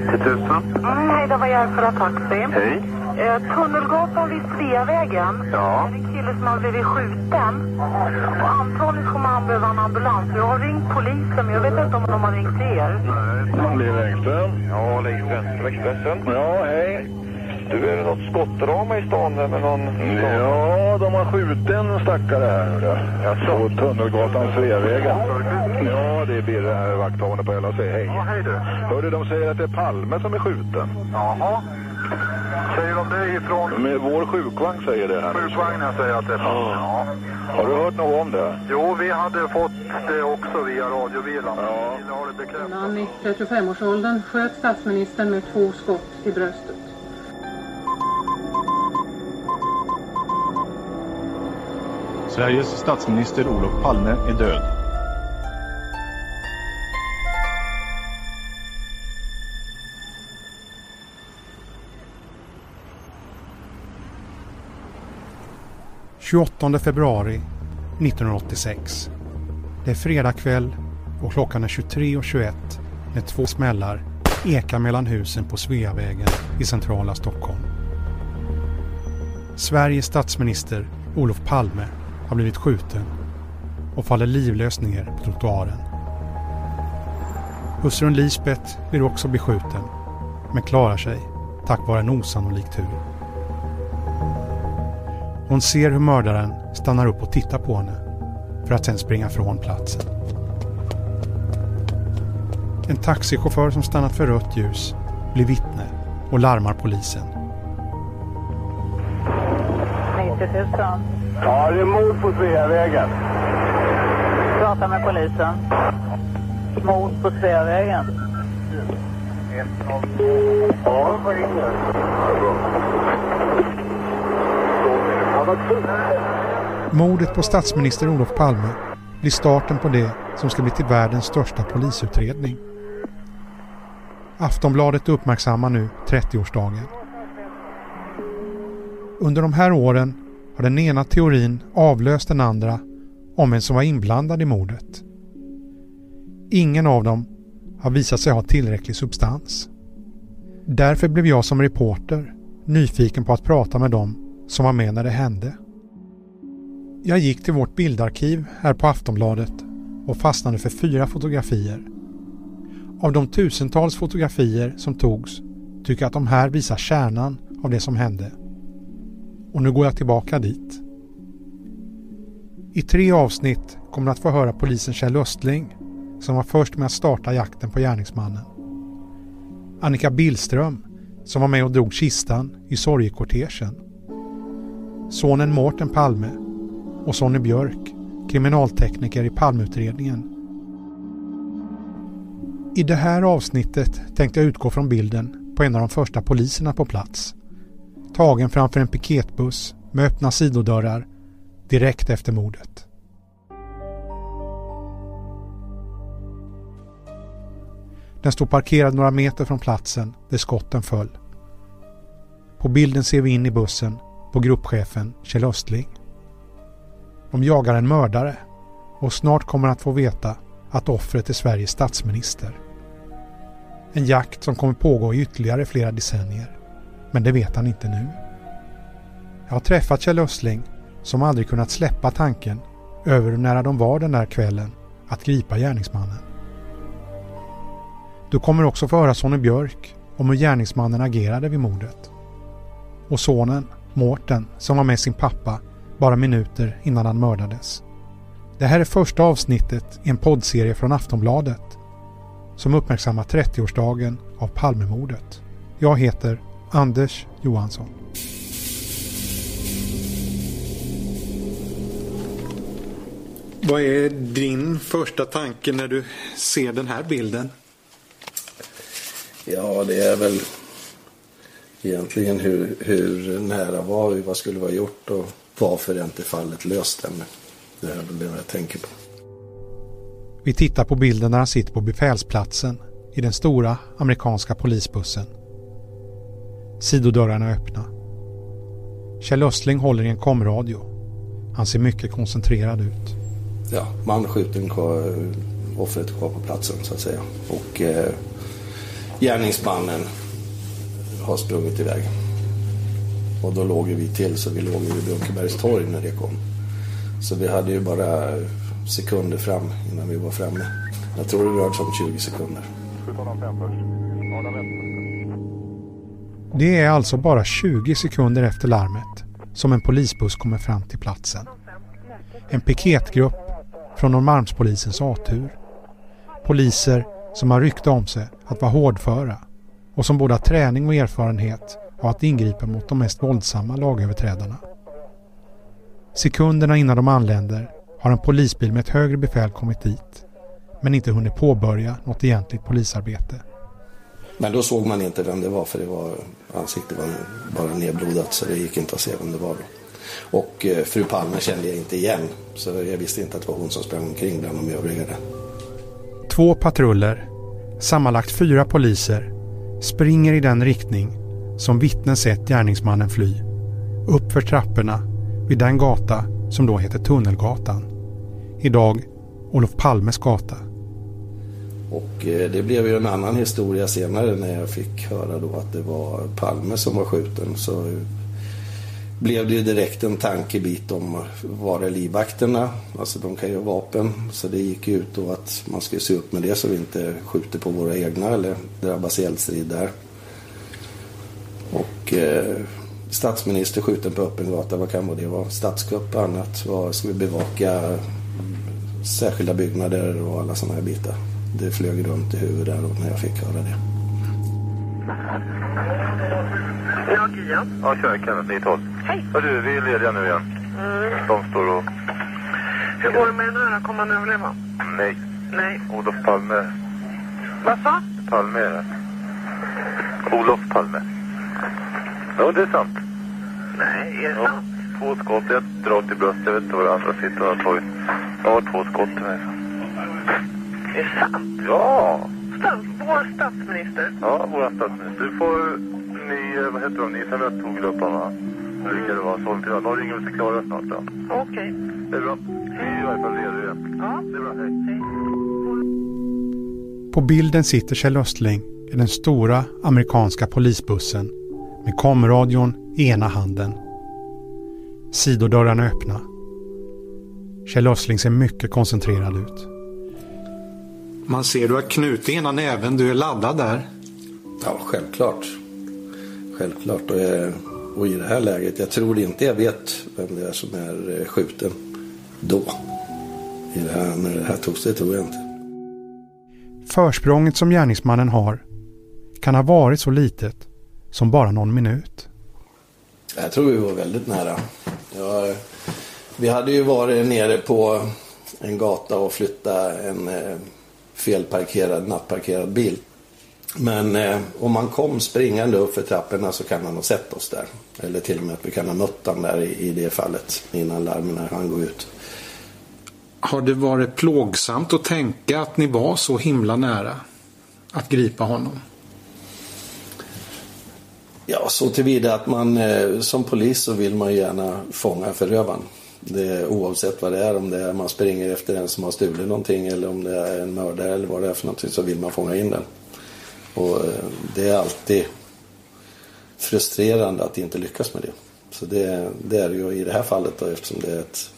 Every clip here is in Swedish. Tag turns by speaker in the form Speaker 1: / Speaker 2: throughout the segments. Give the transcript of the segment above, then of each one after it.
Speaker 1: 90 000.
Speaker 2: Mm, hej, det var Järfälla Taxi.
Speaker 1: Hej.
Speaker 2: Eh, Tunnelgatan vid Sveavägen.
Speaker 1: Ja.
Speaker 2: Det är en kille som har blivit skjuten. Och antagligen kommer han behöva en ambulans. Jag har ringt polisen, men jag vet inte om de har ringt er.
Speaker 1: Liv Engström. Ja, Engström. Expressen. Ja, hej. Du, är det något skottdrama i stan där med någon... Ja, de har skjutit en stackare här nu då. På Tunnelgatan, Sveavägen. Ja, det är Birre här, vakthavande på LAC. Hej. Ja, hej du. Hörde, de säger att det är Palme som är skjuten. Jaha. Säger de det ifrån? Med vår sjukvagn säger det här. Sjukvagnen säger att det är Palme, ja. Har du hört något om det? Jo, vi hade fått det också via radiobilen. Ja.
Speaker 3: Man i 35-årsåldern sköt statsministern med två skott i bröstet.
Speaker 4: Sveriges statsminister Olof Palme är död.
Speaker 5: –28 februari 1986. Det är fredag kväll och klockan är 23.21 när två smällar ekar mellan husen på Sveavägen i centrala Stockholm. Sveriges statsminister Olof Palme har blivit skjuten och faller livlös ner på trottoaren. Hustrun Lisbeth blir också beskjuten men klarar sig tack vare en osannolik tur. Hon ser hur mördaren stannar upp och tittar på henne för att sen springa från platsen. En taxichaufför som stannat för rött ljus blir vittne och larmar polisen.
Speaker 2: 90 000.
Speaker 1: Ja, det är mord på Sveavägen.
Speaker 2: Prata med polisen. Mord på Sveavägen.
Speaker 1: Ja, vad?
Speaker 5: Mordet på statsminister Olof Palme blir starten på det som ska bli till världens största polisutredning. Aftonbladet uppmärksammar nu 30-årsdagen. Under de här åren har den ena teorin avlöst den andra om vem som var inblandad i mordet. Ingen av dem har visat sig ha tillräcklig substans. Därför blev jag som reporter nyfiken på att prata med dem som var med när det hände. Jag gick till vårt bildarkiv här på Aftonbladet och fastnade för fyra fotografier. Av de tusentals fotografier som togs tycker jag att de här visar kärnan av det som hände. Och nu går jag tillbaka dit. I tre avsnitt kommer du att få höra polisen Kjell Östling som var först med att starta jakten på gärningsmannen. Annika Billström som var med och drog kistan i sorgekortegen. Sonen Mårten Palme och Sonny Björk, kriminaltekniker i Palmeutredningen. I det här avsnittet tänkte jag utgå från bilden på en av de första poliserna på plats. Tagen framför en piketbuss med öppna sidodörrar direkt efter mordet. Den står parkerad några meter från platsen där skotten föll. På bilden ser vi in i bussen på gruppchefen Kjell Östling. De jagar en mördare och snart kommer att få veta att offret är Sveriges statsminister. En jakt som kommer pågå i ytterligare flera decennier. Men det vet han inte nu. Jag har träffat Kjell Östling som aldrig kunnat släppa tanken över hur nära de var den där kvällen att gripa gärningsmannen. Du kommer också få höra Sonny Björk om hur gärningsmannen agerade vid mordet. Och sonen, Mårten, som var med sin pappa bara minuter innan han mördades. Det här är första avsnittet i en poddserie från Aftonbladet som uppmärksammar 30-årsdagen av Palmemordet. Jag heter Anders Johansson. Vad är din första tanke när du ser den här bilden?
Speaker 6: Ja, det är väl egentligen hur, hur nära var vi, vad skulle vi ha gjort och varför är inte fallet löst ännu. Det är väl det jag tänker på.
Speaker 5: Vi tittar på bilden när han sitter på befälsplatsen i den stora amerikanska polisbussen. Sidodörrarna är öppna. Kjell Östling håller i en komradio. Han ser mycket koncentrerad ut.
Speaker 6: Ja, man skjuten kvar, offret kvar på platsen så att säga. Och eh, gärningsmannen har sprungit iväg. Och då låg vi till så vi låg vid Brunkebergs torg när det kom. Så vi hade ju bara sekunder fram innan vi var framme. Jag tror det rörde sig om 20 sekunder.
Speaker 5: Det är alltså bara 20 sekunder efter larmet som en polisbuss kommer fram till platsen. En piketgrupp från Norrmalmspolisens A-tur. Poliser som har rykte om sig att vara hårdföra och som både har träning och erfarenhet av att ingripa mot de mest våldsamma lagöverträdarna. Sekunderna innan de anländer har en polisbil med ett högre befäl kommit dit men inte hunnit påbörja något egentligt polisarbete.
Speaker 6: Men då såg man inte vem det var för det var, ansiktet var bara nedblodat så det gick inte att se vem det var. Då. Och eh, fru Palme kände jag inte igen så jag visste inte att det var hon som sprang omkring bland de övriga där.
Speaker 5: Två patruller, sammanlagt fyra poliser, springer i den riktning som vittnen sett gärningsmannen fly. Uppför trapporna vid den gata som då heter Tunnelgatan. Idag Olof Palmes gata.
Speaker 6: Och eh, det blev ju en annan historia senare när jag fick höra då att det var Palme som var skjuten. Så blev det ju direkt en tankebit om var är livvakterna? Alltså de kan ju ha vapen. Så det gick ju ut då att man skulle se upp med det så vi inte skjuter på våra egna eller drabbas i eldstrid där. Och eh, statsminister skjuten på öppen gata, vad kan det vara? Statskupp och annat. Vad ska vi bevaka? Särskilda byggnader och alla sådana här bitar. Det flög runt i huvudet där när jag fick höra det.
Speaker 2: Ja, Gia.
Speaker 1: Ja, tjena Kenneth, 912.
Speaker 2: Hej.
Speaker 1: Ja, du, vi är lediga nu igen.
Speaker 2: Mm.
Speaker 1: De står och...
Speaker 2: Hur går det med den här? Kommer han överleva?
Speaker 1: Nej,
Speaker 2: Nej.
Speaker 1: Olof Palme.
Speaker 2: Vad sa?
Speaker 1: Palme är det. Olof Palme. Ja, det är sant.
Speaker 2: Nej, är det
Speaker 1: Ja,
Speaker 2: sant?
Speaker 1: två skott, ett drag till bröstet. Jag vet inte vad det andra sitter och har tagit. Jag har två skott till mig.
Speaker 2: Det är sant.
Speaker 1: Ja!
Speaker 2: Stats, vår statsminister.
Speaker 1: Ja, vår statsminister. Du får ni, eh, vad heter de, ni som jag tog upp va? Vilka det var, Sollentuna. De ringer till Klara snart då.
Speaker 2: Okej.
Speaker 1: Det är bra. Vi är i varje fall redo igen.
Speaker 2: Ja.
Speaker 1: Det är bra, hej.
Speaker 5: På bilden sitter Kjell Östling i den stora amerikanska polisbussen med komradion i ena handen. Sidodörrarna är öppna. Kjell Östling ser mycket koncentrerad ut.
Speaker 7: Man ser du har knutit ena näven, du är laddad där.
Speaker 6: Ja, självklart. Självklart. Och, eh, och i det här läget, jag tror inte jag vet vem det är som är eh, skjuten då. I det här, när det här togs, det tror jag inte.
Speaker 5: Försprånget som gärningsmannen har kan ha varit så litet som bara någon minut.
Speaker 6: Jag tror vi var väldigt nära. Ja, vi hade ju varit nere på en gata och flyttat en eh, felparkerad, nattparkerad bil. Men eh, om man kom springande upp för trapporna så kan han ha sett oss där. Eller till och med att vi kan ha mött honom där i, i det fallet innan larmen han går ut.
Speaker 7: Har det varit plågsamt att tänka att ni var så himla nära att gripa honom?
Speaker 6: Ja, så tillvida att man eh, som polis så vill man gärna fånga förövaren. Det, oavsett vad det är, om det är man springer efter en som har stulit någonting eller om det är en mördare eller vad det är för någonting så vill man fånga in den. Och eh, det är alltid frustrerande att inte lyckas med det. Så det, det är det ju i det här fallet då eftersom det är ett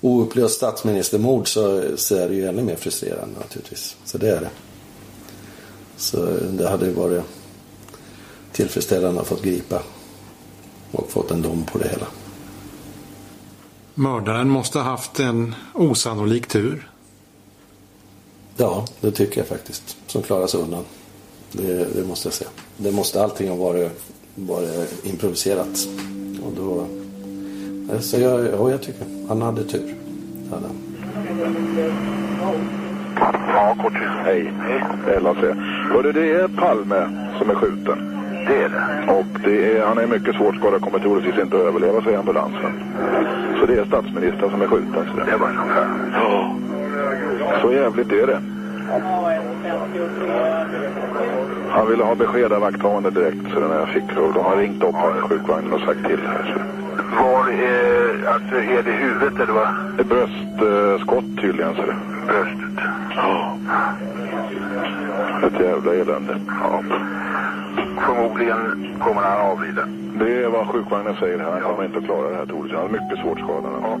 Speaker 6: oupplöst statsministermord så, så är det ju ännu mer frustrerande naturligtvis. Så det är det. Så det hade ju varit tillfredsställande att fått gripa och fått en dom på det hela.
Speaker 7: Mördaren måste ha haft en osannolik tur.
Speaker 6: Ja, det tycker jag faktiskt. Som klarar sig undan. Det, det måste jag säga. Det måste allting ha varit, varit improviserat. Och då, så jag, ja, jag tycker han hade tur. Hade han.
Speaker 1: Ja, kort. Hej. Är Lasse. Hörru, det är Palme som är skjuten. Det är det. Och det är, han är mycket svårt skadad, kommer troligtvis inte att överleva, säger ambulansen. Så det är statsministern som är skjuten. Så det var. Ja. Så jävligt är det. Han ville ha besked av vakthavande direkt, så när jag fick och de har ringt upp ja. sjukvagnen och sagt till här. Så.
Speaker 8: Var är, alltså är det huvudet eller vad?
Speaker 1: Det är bröstskott tydligen, så det.
Speaker 8: Bröstet.
Speaker 1: Ja. Ett jävla elände.
Speaker 8: Ja. Förmodligen kommer han avlida.
Speaker 1: Det är vad sjukvagnen säger här. Han kommer inte att klara det här troligtvis. Han är mycket svårt skadad.
Speaker 8: Ja.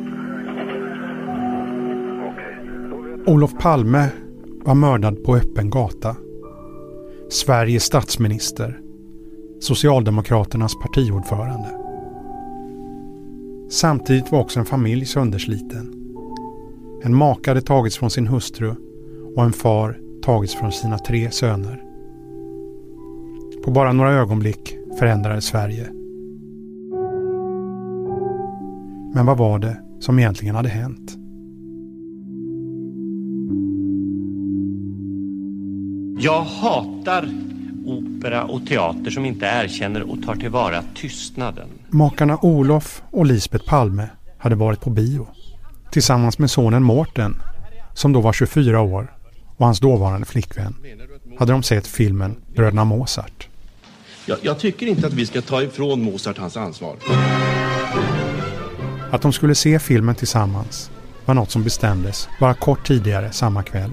Speaker 5: Olof Palme var mördad på öppen gata. Sveriges statsminister. Socialdemokraternas partiordförande. Samtidigt var också en familj söndersliten. En make hade tagits från sin hustru och en far tagits från sina tre söner. På bara några ögonblick förändrades Sverige. Men vad var det som egentligen hade hänt?
Speaker 9: Jag hatar opera och teater som inte erkänner och tar tillvara tystnaden.
Speaker 5: Makarna Olof och Lisbeth Palme hade varit på bio. Tillsammans med sonen Mårten, som då var 24 år, och hans dåvarande flickvän, hade de sett filmen Bröderna Mozart.
Speaker 10: Jag, jag tycker inte att vi ska ta ifrån Mozart hans ansvar.
Speaker 5: Att de skulle se filmen tillsammans var något som bestämdes bara kort tidigare samma kväll.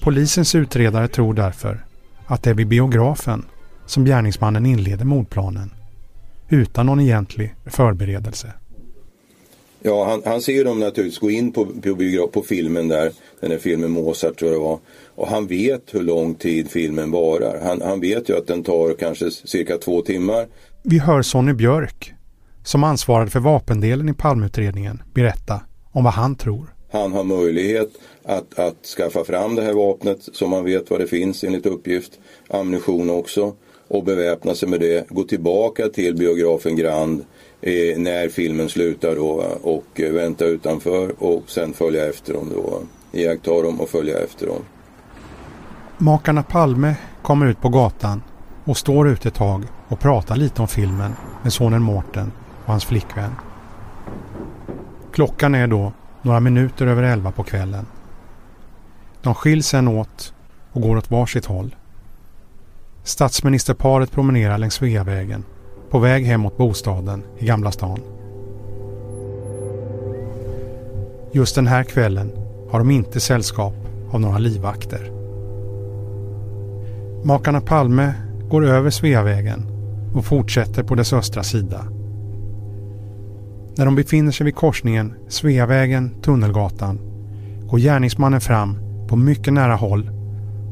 Speaker 5: Polisens utredare tror därför att det är vid biografen som gärningsmannen inleder mordplanen utan någon egentlig förberedelse.
Speaker 11: Ja, han, han ser ju dem naturligtvis gå in på, på, på filmen där, den här filmen Mozart tror jag det var. Och han vet hur lång tid filmen varar. Han, han vet ju att den tar kanske cirka två timmar.
Speaker 5: Vi hör Sonny Björk, som ansvarade för vapendelen i Palmeutredningen, berätta om vad han tror.
Speaker 11: Han har möjlighet att, att skaffa fram det här vapnet som man vet vad det finns enligt uppgift. Ammunition också. Och beväpna sig med det. Gå tillbaka till biografen Grand eh, när filmen slutar då och eh, vänta utanför och sen följa efter dem då. Iaktta dem och följa efter dem.
Speaker 5: Makarna Palme kommer ut på gatan och står ute ett tag och pratar lite om filmen med sonen Mårten och hans flickvän. Klockan är då några minuter över elva på kvällen. De skiljs sen åt och går åt varsitt håll. Statsministerparet promenerar längs Sveavägen på väg hem mot bostaden i Gamla stan. Just den här kvällen har de inte sällskap av några livvakter. Makarna Palme går över Sveavägen och fortsätter på dess östra sida. När de befinner sig vid korsningen Sveavägen-Tunnelgatan går gärningsmannen fram på mycket nära håll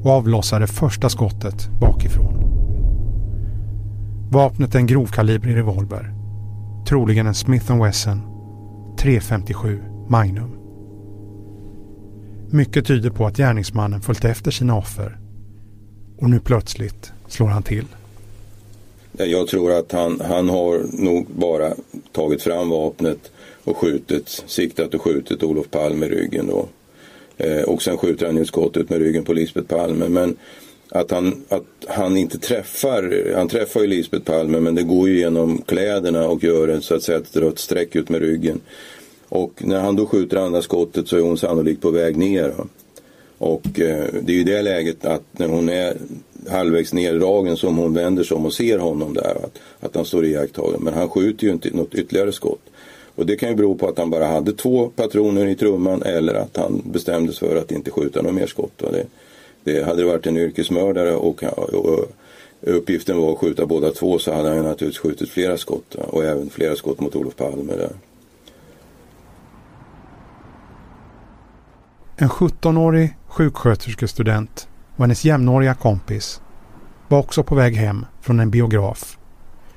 Speaker 5: och avlossar det första skottet bakifrån. Vapnet är en grovkalibrig revolver. Troligen en Smith Wesson 357 Magnum. Mycket tyder på att gärningsmannen följt efter sina offer. Och nu plötsligt slår han till.
Speaker 11: Jag tror att han, han har nog bara tagit fram vapnet och skjutit, siktat och skjutit Olof Palme i ryggen då. Eh, och sen skjuter han ju skottet med ryggen på Lisbeth Palme. Men att han, att han inte träffar, han träffar ju Lisbeth Palme men det går ju genom kläderna och gör ett, så att säga, ett rött streck ut med ryggen. Och när han då skjuter andra skottet så är hon sannolikt på väg ner. Och eh, det är ju det läget att när hon är halvvägs neddragen som hon vänder sig om och ser honom där. Att, att han står iakttagen. Men han skjuter ju inte något ytterligare skott. Och det kan ju bero på att han bara hade två patroner i trumman eller att han bestämde sig för att inte skjuta något mer skott. Det, det, hade det varit en yrkesmördare och, och, och uppgiften var att skjuta båda två så hade han naturligtvis skjutit flera skott. Och även flera skott mot Olof Palme där.
Speaker 5: En 17-årig sjuksköterskestudent och hennes jämnåriga kompis var också på väg hem från en biograf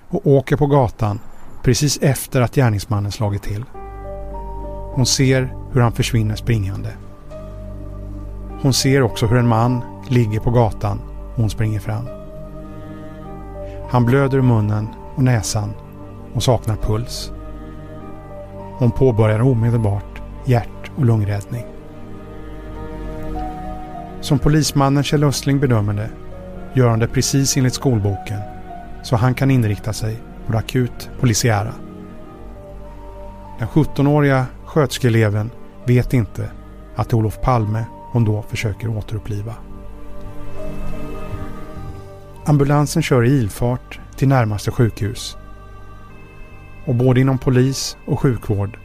Speaker 5: och åker på gatan precis efter att gärningsmannen slagit till. Hon ser hur han försvinner springande. Hon ser också hur en man ligger på gatan och hon springer fram. Han blöder i munnen och näsan och saknar puls. Hon påbörjar omedelbart hjärt och lungräddning. Som polismannen Kjell Östling bedömer det gör han det precis enligt skolboken så han kan inrikta sig på det akut polisiära. Den 17-åriga sköterskeeleven vet inte att Olof Palme hon då försöker återuppliva. Ambulansen kör i ilfart till närmaste sjukhus. Och både inom polis och sjukvård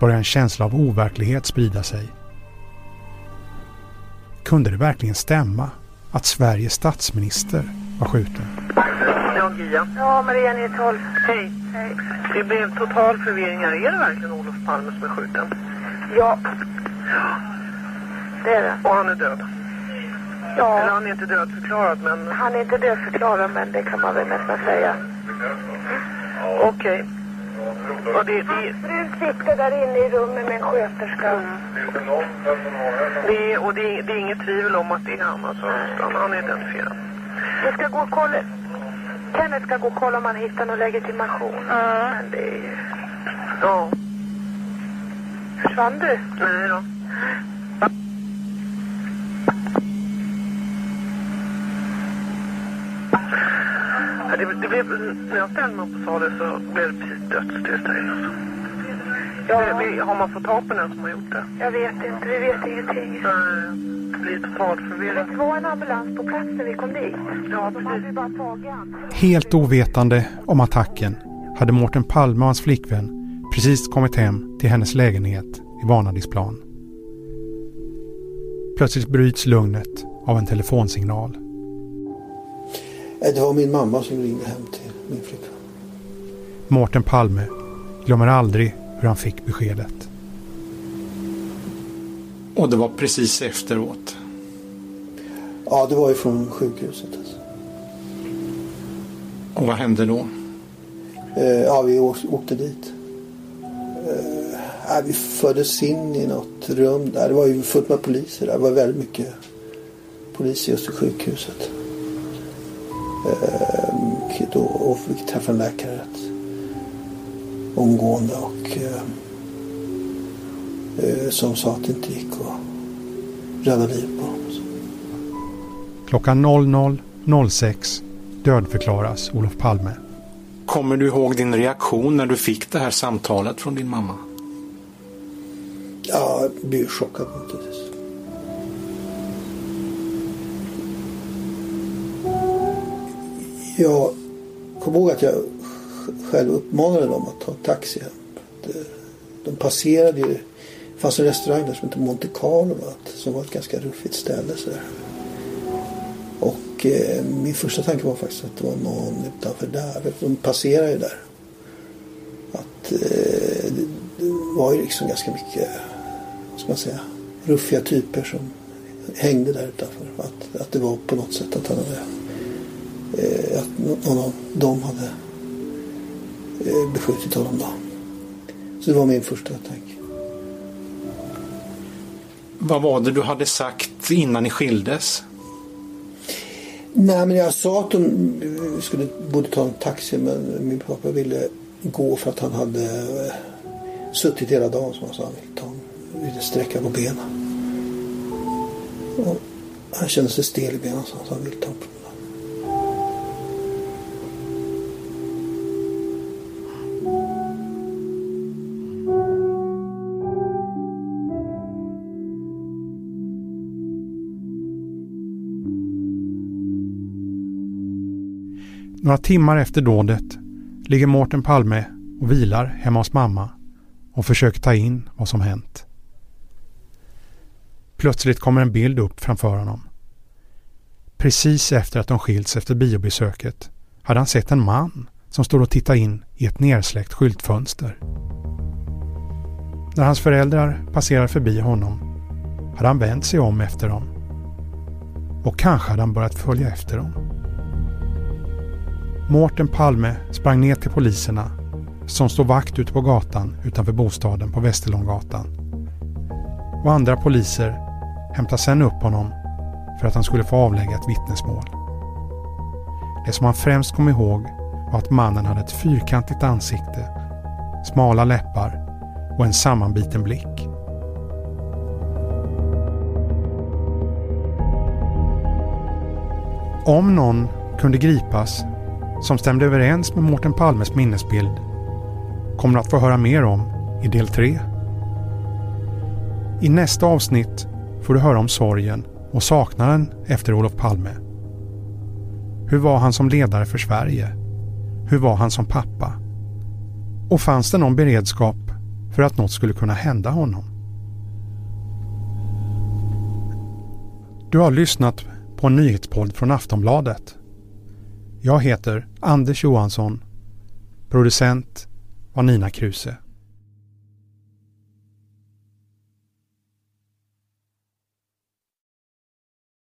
Speaker 5: börjar en känsla av overklighet sprida sig. kunde det verkligen stämma att Sveriges statsminister var skjuten?
Speaker 2: Ja, Gia. Ja, Maria Nytorp. Hej. Hej. Det blev total förvirring här. Är det verkligen Olof Palme som är skjuten? Ja. Det är det. Och han är död? Ja. Eller han är inte dödförklarad, men... Han är inte dödförklarad, men det kan man väl nästan säga. Okej. Okay. Och det, det... Frun sitter där inne i rummet med en sköterska. Mm. Det, och det, det är inget tvivel om att det är han, alltså. Han är identifierad. Jag ska gå och kolla. Kenneth ska gå och kolla om han hittar någon legitimation. Mm. Men det är ju... Ja. Försvann du? Nej då. Ja, det, det blev, när jag ställde mig upp och sa det så blev det precis dödstillstånd. Alltså. Ja. har man fått tag på den som har gjort det? Jag vet inte, vi vet ingenting. Nej, det blir totalt förvirrat. Det var en ambulans på plats när vi kom dit. Ja, De hade bara tagit
Speaker 5: Helt ovetande om attacken hade Mårten Palme och hans flickvän precis kommit hem till hennes lägenhet i Vanadisplan. Plötsligt bryts lugnet av en telefonsignal.
Speaker 7: Det var min mamma som ringde hem till min flickvän.
Speaker 5: Mårten Palme glömmer aldrig hur han fick beskedet.
Speaker 12: Och det var precis efteråt?
Speaker 7: Ja, det var ju från sjukhuset. Alltså.
Speaker 12: Och vad hände då?
Speaker 7: Eh, ja, vi åkte dit. Eh, vi fördes in i något rum där. Det var ju fullt med poliser där. Det var väldigt mycket poliser just i sjukhuset. Eh, då, och fick träffa en läkare rätt omgående och eh, eh, som sa att det inte gick att rädda livet på honom.
Speaker 5: Klockan 00.06 dödförklaras Olof Palme.
Speaker 12: Kommer du ihåg din reaktion när du fick det här samtalet från din mamma?
Speaker 7: Ja, jag blev chockad naturligtvis. Jag kommer ihåg att jag själv uppmanade dem att ta taxi hem. De passerade ju, det fanns en restaurang där som hette Monte Carlo som var ett ganska ruffigt ställe. Så där. Och eh, min första tanke var faktiskt att det var någon utanför där. De passerade ju där. Att eh, det var ju liksom ganska mycket, vad ska man säga, ruffiga typer som hängde där utanför. Att, att det var på något sätt att han hade att någon av dem hade eh, beskjutit honom då. Så det var min första tanke.
Speaker 12: Vad var det du hade sagt innan ni skildes?
Speaker 7: Nej, men jag sa att de eh, skulle borde ta en taxi men min pappa ville gå för att han hade eh, suttit hela dagen som han sa. Han ville, ta, ville sträcka på benen. Och han kände sig stel i benen så han ville ta
Speaker 5: Några timmar efter dådet ligger Mårten Palme och vilar hemma hos mamma och försöker ta in vad som hänt. Plötsligt kommer en bild upp framför honom. Precis efter att de skilts efter biobesöket hade han sett en man som stod och tittade in i ett nersläckt skyltfönster. När hans föräldrar passerar förbi honom hade han vänt sig om efter dem. Och kanske hade han börjat följa efter dem. Mårten Palme sprang ner till poliserna som stod vakt ute på gatan utanför bostaden på Västerlånggatan. Och andra poliser hämtade sedan upp honom för att han skulle få avlägga ett vittnesmål. Det som han främst kom ihåg var att mannen hade ett fyrkantigt ansikte, smala läppar och en sammanbiten blick. Om någon kunde gripas som stämde överens med Mårten Palmes minnesbild kommer du att få höra mer om i del 3. I nästa avsnitt får du höra om sorgen och saknaden efter Olof Palme. Hur var han som ledare för Sverige? Hur var han som pappa? Och fanns det någon beredskap för att något skulle kunna hända honom? Du har lyssnat på en nyhetspodd från Aftonbladet. Jag heter Anders Johansson. Producent var Nina Kruse.